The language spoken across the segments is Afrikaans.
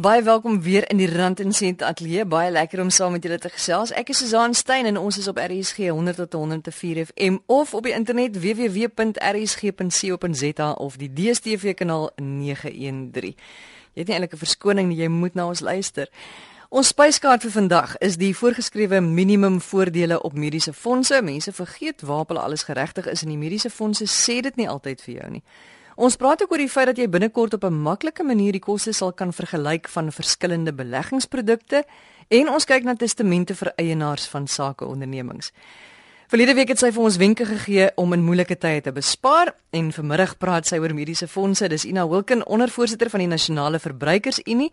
Baie welkom weer in die Rand en Sent Ateljee. Baie lekker om saam met julle te gesels. Ek is Susan Stein en ons is op RSG 100 tot 104 FM of op die internet www.rsg.co.za of die DStv kanaal 913. Jy het nie eintlik 'n verskoning nie, jy moet na ons luister. Ons spyskaart vir vandag is die voorgeskrewe minimum voordele op mediese fondse. Mense vergeet waar hulle alles geregtig is en die mediese fondse sê dit nie altyd vir jou nie. Ons praat ook oor die feit dat jy binnekort op 'n maklike manier die koste sal kan vergelyk van verskillende beleggingsprodukte en ons kyk na testamente vir eienaars van sakeondernemings. Verlede week het sy vir ons wenke gegee om in moeilike tye te bespaar en vanmiddag praat sy oor mediese fondse. Dis Ina Wilken, ondervoorsitter van die Nasionale Verbruikersunie.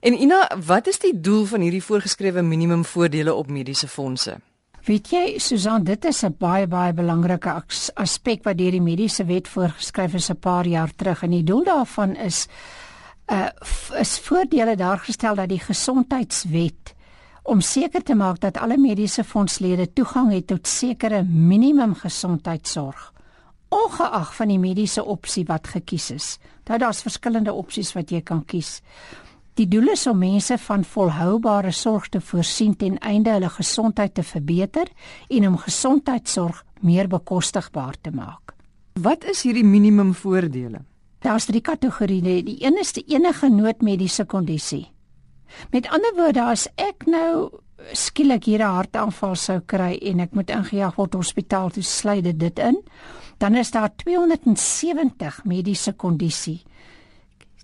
En Ina, wat is die doel van hierdie voorgeskrewe minimumvoordele op mediese fondse? Weet jy, Susan, dit is 'n baie baie belangrike aspek wat deur die mediese wet voorgeskryf is 'n paar jaar terug en die doel daarvan is uh is voordele daar gestel dat die gesondheidswet om seker te maak dat alle mediese fondslede toegang het tot sekere minimum gesondheidsorg ongeag van die mediese opsie wat gekies is. Nou daar's verskillende opsies wat jy kan kies. Die doel is om mense van volhoubare sorg te voorsien ten einde hulle gesondheid te verbeter en om gesondheidsorg meer bekostigbaar te maak. Wat is hierdie minimum voordele? Daar's drie kategorieë. Die een is die enige noodmediese kondisie. Met ander woorde, as ek nou skielik hier 'n hartaanval sou kry en ek moet ingejaag word hospitaal toe, sluit dit in, dan is daar 270 mediese kondisie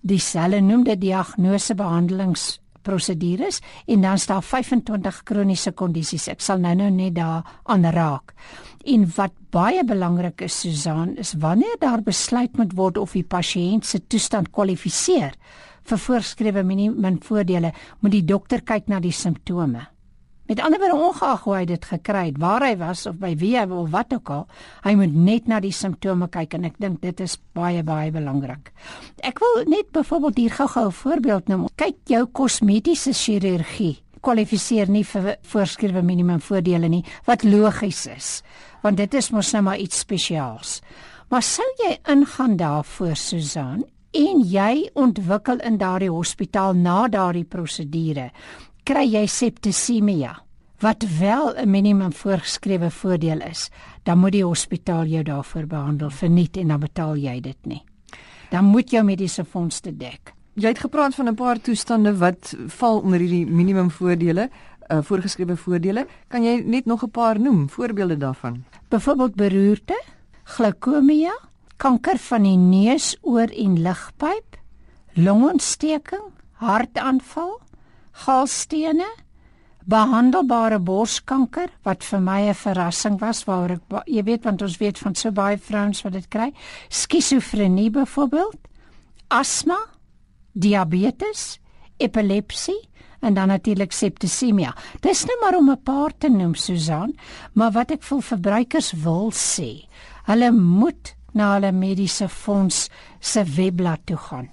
die selle noem dit diagnose behandelings prosedures en dan staan 25 kroniese kondisies. Ek sal nou-nou net daar aanraak. En wat baie belangrik is Susan is wanneer daar besluit moet word of die pasiënt se toestand kwalifiseer vir voorgeskrewe minimum voordele, moet die dokter kyk na die simptome. Met ander woorde ongeag hoe hy dit gekry het, waar hy was of by wie hy of wat ook al, hy moet net na die simptome kyk en ek dink dit is baie baie belangrik. Ek wil net byvoorbeeld hier gou-gou 'n voorbeeld noem. Kyk jou kosmetiese chirurgie kwalifiseer nie vir voorskrewe minimum voordele nie, wat logies is, want dit is mos nou maar iets spesiaals. Maar sou jy ingaan daarvoor Susan en jy ontwikkel in daardie hospitaal na daardie prosedure kry jy septisemia wat wel 'n minimum voorgeskrewe voordeel is, dan moet die hospitaal jou daarvoor behandel verniet en dan betaal jy dit nie. Dan moet jou mediese fonds dit dek. Jy het gepraat van 'n paar toestande wat val onder hierdie minimum voordele, uh, voorgeskrewe voordele. Kan jy net nog 'n paar noem, voorbeelde daarvan? Byvoorbeeld beroerte, glaukomia, kanker van die neus, oor en ligpyp, longontsteking, hartaanval, galstene, behandelbare borskanker wat vir my 'n verrassing was waar ek jy weet want ons weet van so baie vrouens wat dit kry, skizofrenie byvoorbeeld, asma, diabetes, epilepsie en dan natuurlik septisemia. Dis net maar om 'n paar te noem Susan, maar wat ek vir verbruikers wil sê, hulle moet na hulle mediese fonds se webblad toe gaan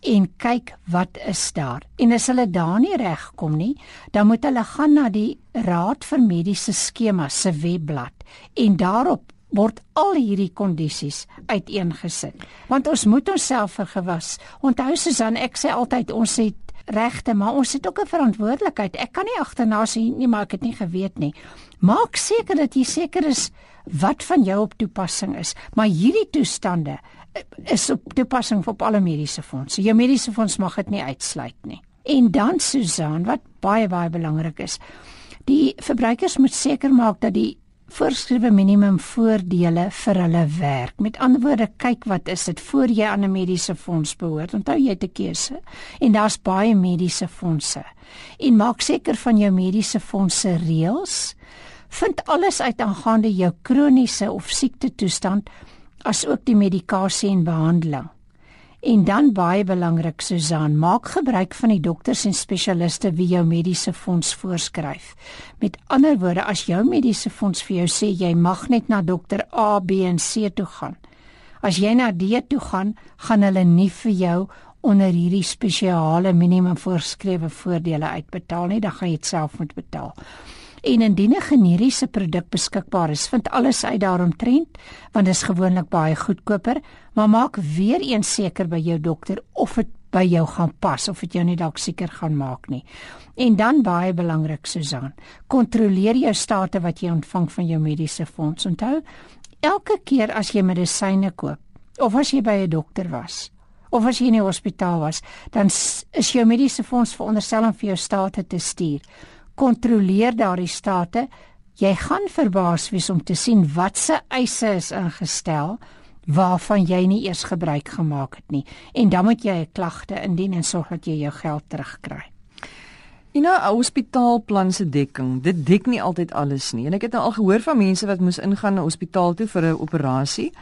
en kyk wat is daar. En as hulle daar nie regkom nie, dan moet hulle gaan na die Raad vir Mediese Skemas se webblad en daarop word al hierdie kondisies uiteengesit. Want ons moet onsself vergewas. Onthou Susan, ek sê altyd ons het regte, maar ons het ook 'n verantwoordelikheid. Ek kan nie agterna sien nie, maar ek het nie geweet nie. Maak seker dat jy seker is wat van jou op toepassing is. Maar hierdie toestande is op toepassing op alle mediese fondse. Jou mediese fonds mag dit nie uitsluit nie. En dan Susan, wat baie baie belangrik is, die verbruikers moet seker maak dat die voorgeskrewe minimum voordele vir hulle werk. Met ander woorde, kyk wat is dit voor jy aan 'n mediese fonds behoort. Onthou jy het 'n keuse en daar's baie mediese fondse. En maak seker van jou mediese fondse reëls. Vind alles uit aangaande jou kroniese of siekte toestand as ook die medikasie en behandeling. En dan baie belangrik Susan, maak gebruik van die dokters en spesialiste wie jou mediese fonds voorskryf. Met ander woorde, as jou mediese fonds vir jou sê jy mag net na dokter A, B en C toe gaan. As jy na D toe gaan, gaan hulle nie vir jou onder hierdie spesiale minimum voorgeskrewe voordele uitbetaal nie, dan gaan jy dit self moet betaal. En indien 'n generiese produk beskikbaar is, vind alles uit daaromtrent, want dit is gewoonlik baie goedkoper, maar maak weer eens seker by jou dokter of dit by jou gaan pas of dit jou nie dalk seker gaan maak nie. En dan baie belangrik Susan, kontroleer jou state wat jy ontvang van jou mediese fonds. Onthou, elke keer as jy medisyne koop of as jy by 'n dokter was of as jy in die hospitaal was, dan is jou mediese fonds veronderstel om vir jou state te stuur. Kontroleer daardie state. Jy gaan verbaas wees om te sien wat se eise is ingestel waarvan jy nie eers gebruik gemaak het nie en dan moet jy 'n klagte indien en sorg dat jy jou geld terugkry. En nou 'n hospitaalplan se dekking, dit dek nie altyd alles nie. En ek het nou al gehoor van mense wat moes ingaan na hospitaal toe vir 'n operasie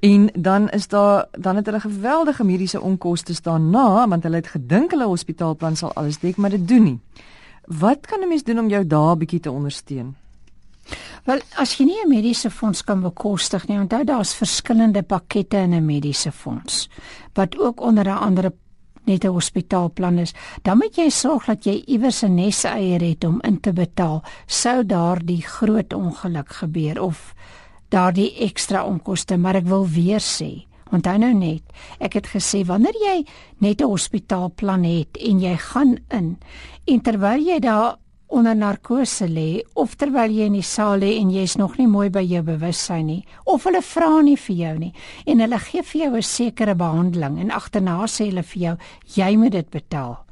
en dan is daar dan het hulle geweldige mediese onkoste daarna want hulle het gedink hulle hospitaalplan sal alles dek, maar dit doen nie. Wat kan 'n mens doen om jou daar bietjie te ondersteun? Wel, as jy nie 'n mediese fonds kan bekostig nie, onthou daar's verskillende pakkette in 'n mediese fonds wat ook onder 'n ander net 'n hospitaalplan is, dan moet jy sorg dat jy iewers 'n nes eier het om in te betaal sou daardie groot ongeluk gebeur of daardie ekstra onkoste, maar ek wil weer sê, onthou nou net, ek het gesê wanneer jy net 'n hospitaalplan het en jy gaan in en terwyl jy daar onder narkose lê of terwyl jy in die saal lê en jy's nog nie mooi by jou bewussyn nie of hulle vra nie vir jou nie en hulle gee vir jou 'n sekere behandeling en agterna sê hulle vir jou jy moet dit betaal.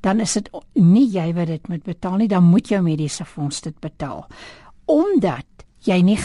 Dan is dit nie jy wat dit moet betaal nie dan moet jou mediese fonds dit betaal. Omdat jy nie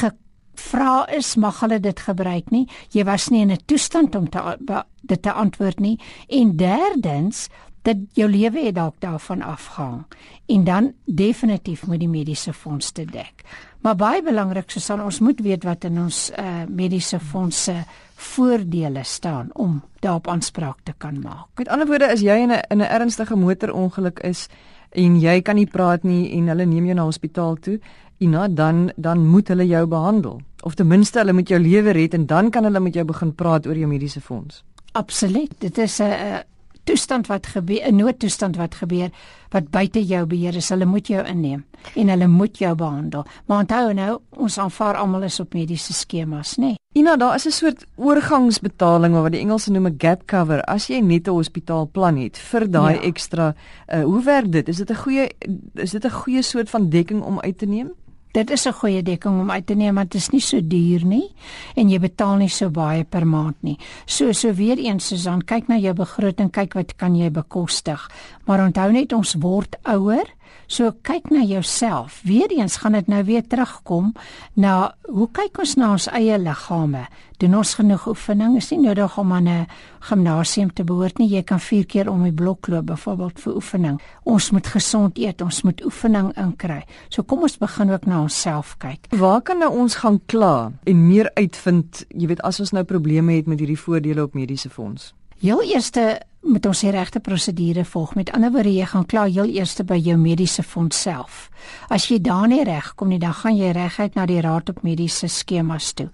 gevra is mag hulle dit gebruik nie jy was nie in 'n toestand om te dit te antwoord nie en derdens dat jou lewe het dalk daarvan afhang en dan definitief moet die mediese fonds dit dek. Maar baie belangrik is dan ons moet weet wat in ons uh, mediese fondse voordele staan om daarop aanspraak te kan maak. Met ander woorde, as jy in 'n in 'n ernstige motorongeluk is en jy kan nie praat nie en hulle neem jou na hospitaal toe, Ina, dan dan moet hulle jou behandel of ten minste hulle moet jou lewe red en dan kan hulle met jou begin praat oor jou mediese fonds. Absoluut. Dit is 'n toestand wat gebeur, 'n noodtoestand wat gebeur wat buite jou beheer is, hulle moet jou inneem en hulle moet jou behandel. Maar onthou nou, ons aanvaar almal is op mediese skemas, nê? Nee. Ina, daar is 'n soort oorgangsbetaling wat die Engelse noem 'n gap cover as jy net 'n hospitaalplan het vir daai ja. ekstra. Uh, hoe werk dit? Is dit 'n goeie is dit 'n goeie soort van dekking om uit te neem? Dit is 'n goeie dekking om uit te neem want dit is nie so duur nie en jy betaal nie so baie per maand nie. So so weer eens Susan, kyk na jou begroting, kyk wat kan jy bekostig. Maar onthou net ons word ouer So kyk na jouself. Weereens gaan dit nou weer terugkom na hoe kyk ons na ons eie liggame? Doen ons genoeg oefening? Is nie nodig om aan 'n gimnasium te behoort nie. Jy kan 4 keer om die blok loop byvoorbeeld vir oefening. Ons moet gesond eet, ons moet oefening inkry. So kom ons begin ook na onsself kyk. Waar kan nou ons gaan kla en meer uitvind, jy weet as ons nou probleme het met hierdie voordele op mediese fonds? Heel eerste moet ons die regte prosedure volg. Met ander woorde, jy gaan klaar heel eerste by jou mediese fonds self. As jy daar nie reg kom nie, dan gaan jy reguit na die raad op mediese skemas toe.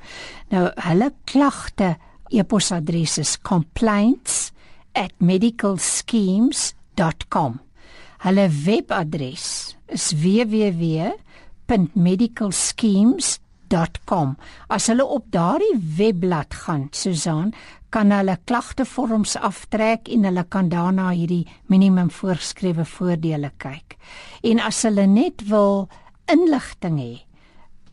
Nou, hulle klagte e-posadres is complaints@medicalschemes.com. Hulle webadres is www.medicalschemes.com. As hulle op daardie webblad gaan, Susan, kan hulle klagtevorms aftrek en hulle kan daarna hierdie minimum voorgeskrewe voordele kyk. En as hulle net wil inligting hê,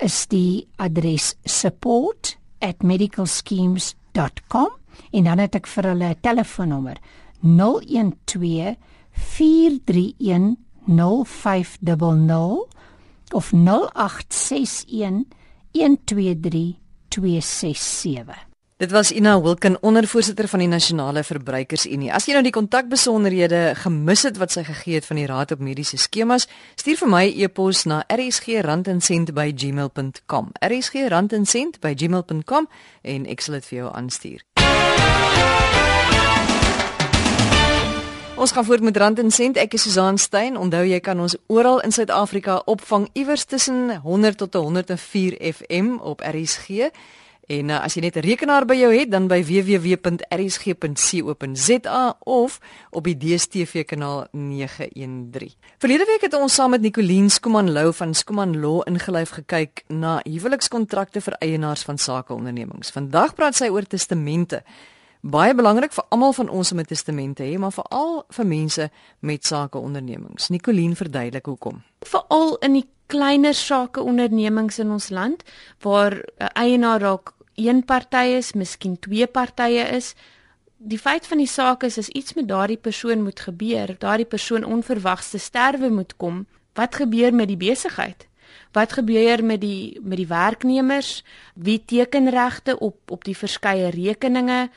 is die adres support@medicalschemes.com en dan het ek vir hulle 'n telefoonnommer 012 431 0500 of 0861 123 267 Dit was Ina Wilken, ondervoorsitter van die Nasionale Verbruikersunie. As jy nou die kontakbesonderhede gemis het wat sy gegee het van die Raad op Mediese Skemas, stuur vir my 'n e e-pos na rsgrandencent@gmail.com. rsgrandencent@gmail.com en ek sal dit vir jou aanstuur. Ons gaan voort met Rand en Sent. Ek is Susan Stein. Onthou jy kan ons oral in Suid-Afrika opvang iewers tussen 100 tot 104 FM op RSG. En uh, as jy net 'n rekenaar by jou het, dan by www.rsg.co.za of op die DStv kanaal 913. Verlede week het ons saam met Nicoline Skuman Lou van Skuman Law ingelyf gekyk na huwelikskontrakte vir eienaars van sakeondernemings. Vandag praat sy oor testamente. Baie belangrik vir almal van ons om 'n testament te hê, maar veral vir mense met sakeondernemings. Nicoline verduidelik hoekom. Veral in die kleiner sakeondernemings in ons land waar 'n eienaar dalk een party is, miskien twee partye is. Die feit van die saak is as iets met daardie persoon moet gebeur, daardie persoon onverwagse sterwe moet kom, wat gebeur met die besigheid? Wat gebeur met die met die werknemers? Wie teken regte op op die verskeie rekeninge?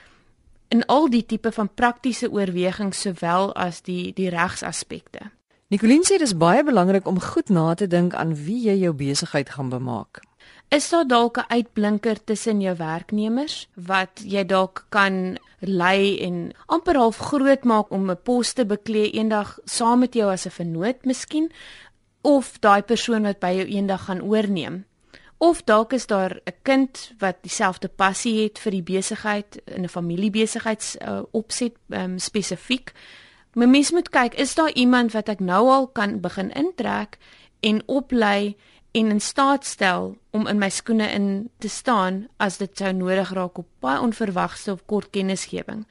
In al die tipe van praktiese oorwegings sowel as die die regsaspekte. Nicoline sê dis baie belangrik om goed na te dink aan wie jy jou besigheid gaan bemaak. Is daar dalk 'n uitblinker tussen jou werknemers wat jy dalk kan lei en amper half groot maak om 'n pos te beklee eendag saam met jou as 'n vennoot miskien of daai persoon wat by jou eendag gaan oorneem? Of dalk is daar 'n kind wat dieselfde passie het vir die besigheid in 'n familiebesigheids uh, opset um, spesifiek My mens moet kyk, is daar iemand wat ek nou al kan begin intrek en oplei en in staat stel om in my skoene in te staan as dit sou nodig raak op baie onverwagse of kort kennisgewing.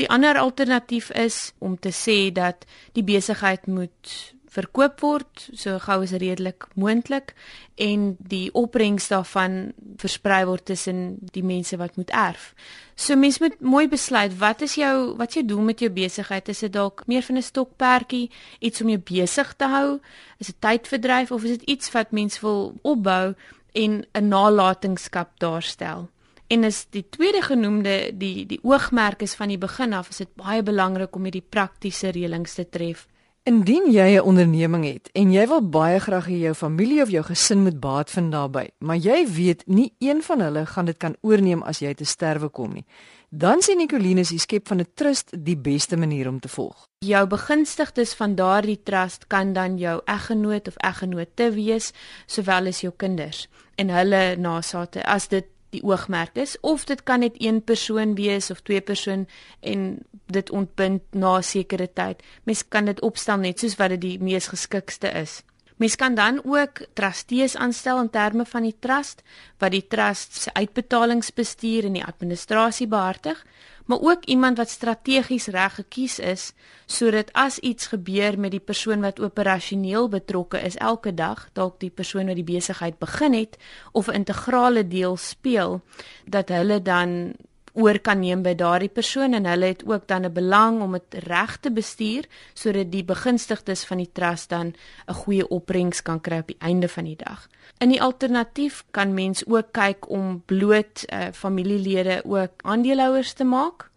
Die ander alternatief is om te sê dat die besigheid moet verkoop word so gou as redelik moontlik en die opbrengs daarvan versprei word tussen die mense wat moet erf. So mens moet mooi besluit wat is jou wat jy doel met jou besigheid? Is dit dalk meer van 'n stokperdjie, iets om jou besig te hou? Is dit tydverdryf of is dit iets wat mens wil opbou en 'n nalatenskap daarstel? En is die tweede genoemde die die oogmerk is van die begin af is dit baie belangrik om hierdie praktiese reëlings te tref Indien jy 'n onderneming het en jy wil baie graag hê jou familie of jou gesin moet baat vind daarbey, maar jy weet nie een van hulle gaan dit kan oorneem as jy te sterwe kom nie, dan sien Nicolinus die skep van 'n trust die beste manier om te volg. Jou begunstigdes van daardie trust kan dan jou eggenoot of eggenote wees, sowel as jou kinders en hulle nasate as dit die oogmerk is of dit kan net een persoon wees of twee persoon en dit ontbind na 'n sekere tyd. Mens kan dit opstel net soos wat dit die mees geskikste is. Mens kan dan ook trustees aanstel in terme van die trust wat die trust se uitbetalingsbestuur en die administrasie behartig maar ook iemand wat strategies reg gekies is sodat as iets gebeur met die persoon wat operasioneel betrokke is elke dag, dalk die persoon wat die besigheid begin het of 'n integrale deel speel, dat hulle dan oor kan neem by daardie persoon en hulle het ook dan 'n belang om dit reg te bestuur sodat die begunstigdes van die trust dan 'n goeie opbrengs kan kry op die einde van die dag. In die alternatief kan mens ook kyk om bloot uh, familielede ook aandeelhouers te maak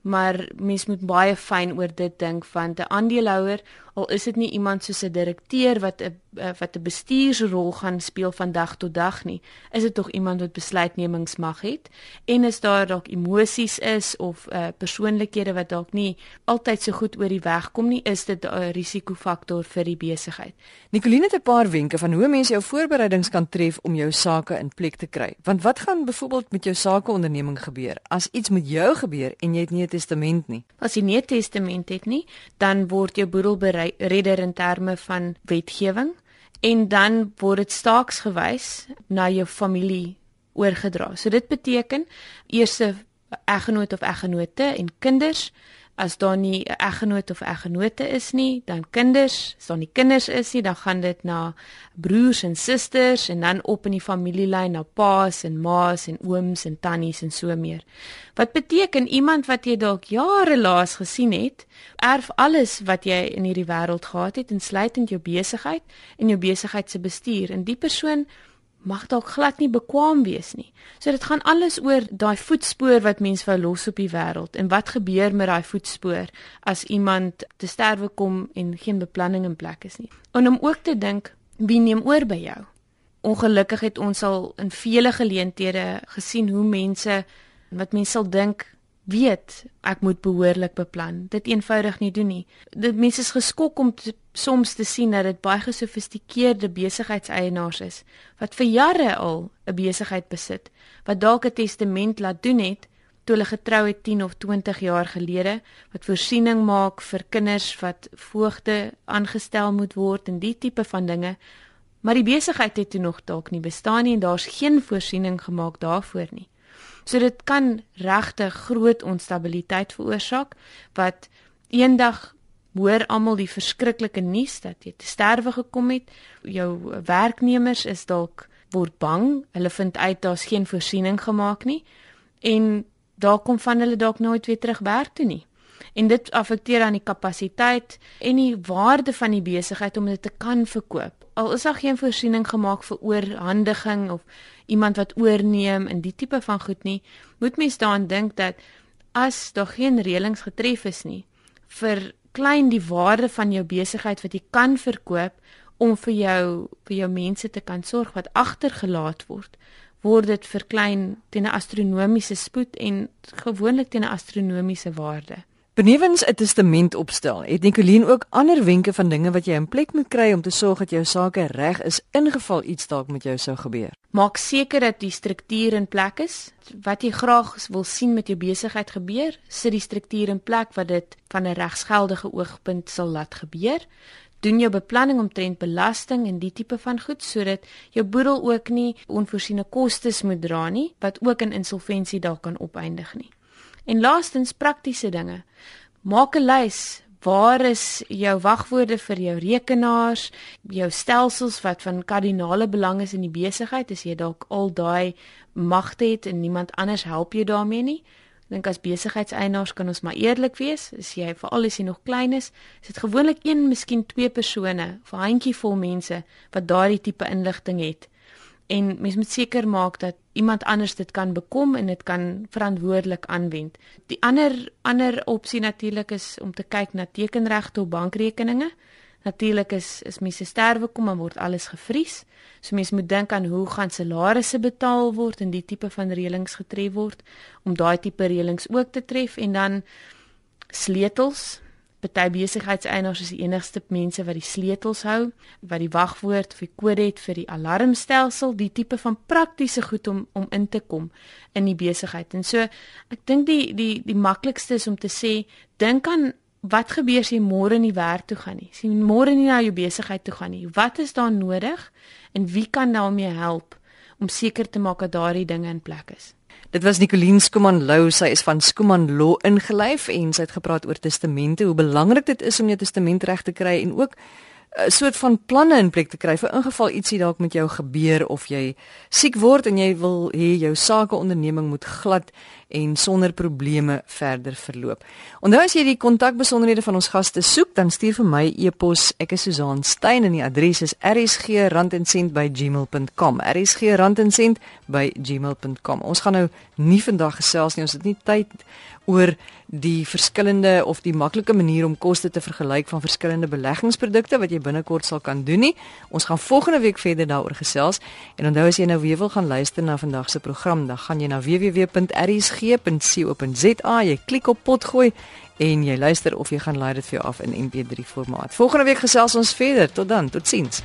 maar mens moet baie fyn oor dit dink van 'n aandeelhouer al is dit nie iemand soos 'n direkteur wat 'n eh, wat 'n bestuursrol gaan speel van dag tot dag nie. Is dit tog iemand wat besluitnemingsmag het? En as daar dalk emosies is of uh, persoonlikhede wat dalk nie altyd so goed oor die weg kom nie is dit 'n risikofaktor vir die besigheid. Nicoline het 'n paar wenke van hoe mense jou voorbereidings kan tref om jou sake in plek te kry. Want wat gaan byvoorbeeld met jou sakeonderneming gebeur? As iets met jou gebeur en jy het nie 'n testament nie. As jy nie 'n testament het nie dan word jou boedel berei redder in terme van wetgewing en dan word dit staaksgewys na jou familie oorgedra. So dit beteken eerste eggenoot of eggenote en kinders as daar nie 'n eggenoot of eggenote is nie, dan kinders, as daar nie kinders is nie, dan gaan dit na broers en susters en dan op in die familielyn na paas en maas en ooms en tannies en so meer. Wat beteken iemand wat jy dalk jare laas gesien het, erf alles wat jy in hierdie wêreld gehad het, insluitend jou besigheid en jou besigheid se bestuur en die persoon mag dalk glad nie bekwam wees nie. So dit gaan alles oor daai voetspoor wat mens wou los op die wêreld en wat gebeur met daai voetspoor as iemand te sterwe kom en geen beplanning in plek is nie. En om ook te dink, wie neem oor by jou? Ongelukkig het ons al in vele geleenthede gesien hoe mense wat mense sal dink weet ek moet behoorlik beplan. Dit eenvoudig nie doen nie. Dit mense is geskok om te, soms te sien dat dit baie gesofistikeerde besigheidseienaars is wat vir jare al 'n besigheid besit, wat dalk 'n testament laat doen het toe hulle getrou het 10 of 20 jaar gelede wat voorsiening maak vir kinders wat voogde aangestel moet word en die tipe van dinge. Maar die besigheid het toe nog dalk nie bestaan nie en daar's geen voorsiening gemaak daarvoor nie. So dit kan regtig groot onstabiliteit veroorsaak wat eendag hoor almal die verskriklike nuus dat jy te sterwe gekom het. Jou werknemers is dalk word bang. Hulle vind uit daar's geen voorsiening gemaak nie en daar kom van hulle dalk nooit weer terug werk toe nie. En dit affekteer aan die kapasiteit en die waarde van die besigheid om dit te kan verkoop. Al is daar geen voorsiening gemaak vir oorhandiging of iemand wat oorneem in die tipe van goed nie, moet mens daaraan dink dat as daar geen reëlings getref is nie vir klein die waarde van jou besigheid wat jy kan verkoop om vir jou vir jou mense te kan sorg wat agtergelaat word word dit verklein teen 'n astronomiese spoed en gewoonlik teen 'n astronomiese waarde. Benewens 'n testament opstel, het Nicoline ook ander wenke van dinge wat jy in plek moet kry om te sorg dat jou sake reg is ingeval iets dalk met jou sou gebeur. Maak seker dat die struktuur in plek is. Wat jy graag wil sien met jou besigheid gebeur, sit die struktuur in plek wat dit van 'n regsgeldige oogpunt sal laat gebeur doen jou beplanning omtrent belasting en die tipe van goed sodat jou boedel ook nie onvoorsiene kostes moet dra nie wat ook in insolventie dalk kan opeindig nie. En laastens praktiese dinge. Maak 'n lys. Waar is jou wagwoorde vir jou rekenaars, jou stelsels wat van kardinale belang is in die besigheid as jy dalk al daai magte het en niemand anders help jou daarmee nie? dink as besigheidseienaars kan ons maar eerlik wees, as jy veral as jy nog klein is, is dit gewoonlik een, miskien twee persone, 'n handjievol mense wat daardie tipe inligting het. En mens moet seker maak dat iemand anders dit kan bekom en dit kan verantwoordelik aanwend. Die ander ander opsie natuurlik is om te kyk na tekenregte op bankrekeninge. Natuurlik is is mense sterwe kom dan word alles gevries. So mense moet dink aan hoe gaan salarisse betaal word en die tipe van reëlings getref word om daai tipe reëlings ook te tref en dan sleutels. Party besigheidseienaars is die enigste mense wat die sleutels hou, wat die wagwoord of die kode het vir die alarmstelsel, die tipe van praktiese goed om om in te kom in die besigheid. En so ek dink die die die maklikste is om te sê dink aan wat gebeur as jy môre nie werk toe gaan nie? As jy môre nie na jou besigheid toe gaan nie, wat is daar nodig en wie kan daarmee help om seker te maak dat daardie dinge in plek is? Dit was Nicoline Skuman Lou, sy is van Skuman Law ingelyf en sy het gepraat oor testamente, hoe belangrik dit is om jou testament reg te kry en ook 'n soort van planne in plek te kry vir ingeval ietsie dalk met jou gebeur of jy siek word en jy wil hê jou sake onderneming moet glad en sonder probleme verder verloop. Onthou as jy die kontakbesonderhede van ons gaste soek, dan stuur vir my e-pos. Ek is Susan Stein en die adres is rsg@gmail.com. rsg@gmail.com. Ons gaan nou nie vandag gesels nie. Ons het nie tyd oor die verskillende of die maklike manier om koste te vergelyk van verskillende beleggingsprodukte wat jy binnekort sal kan doen nie. Ons gaan volgende week verder daaroor gesels. En onthou as jy nou weer wil gaan luister na vandag se program, dan gaan jy na www.rsg rsg.co.za. Jy klik op potgooi en jy luister of jy gaan laai dit vir jou af in MP3 formaat. Volgende week gesels ons verder. Tot dan, totsiens.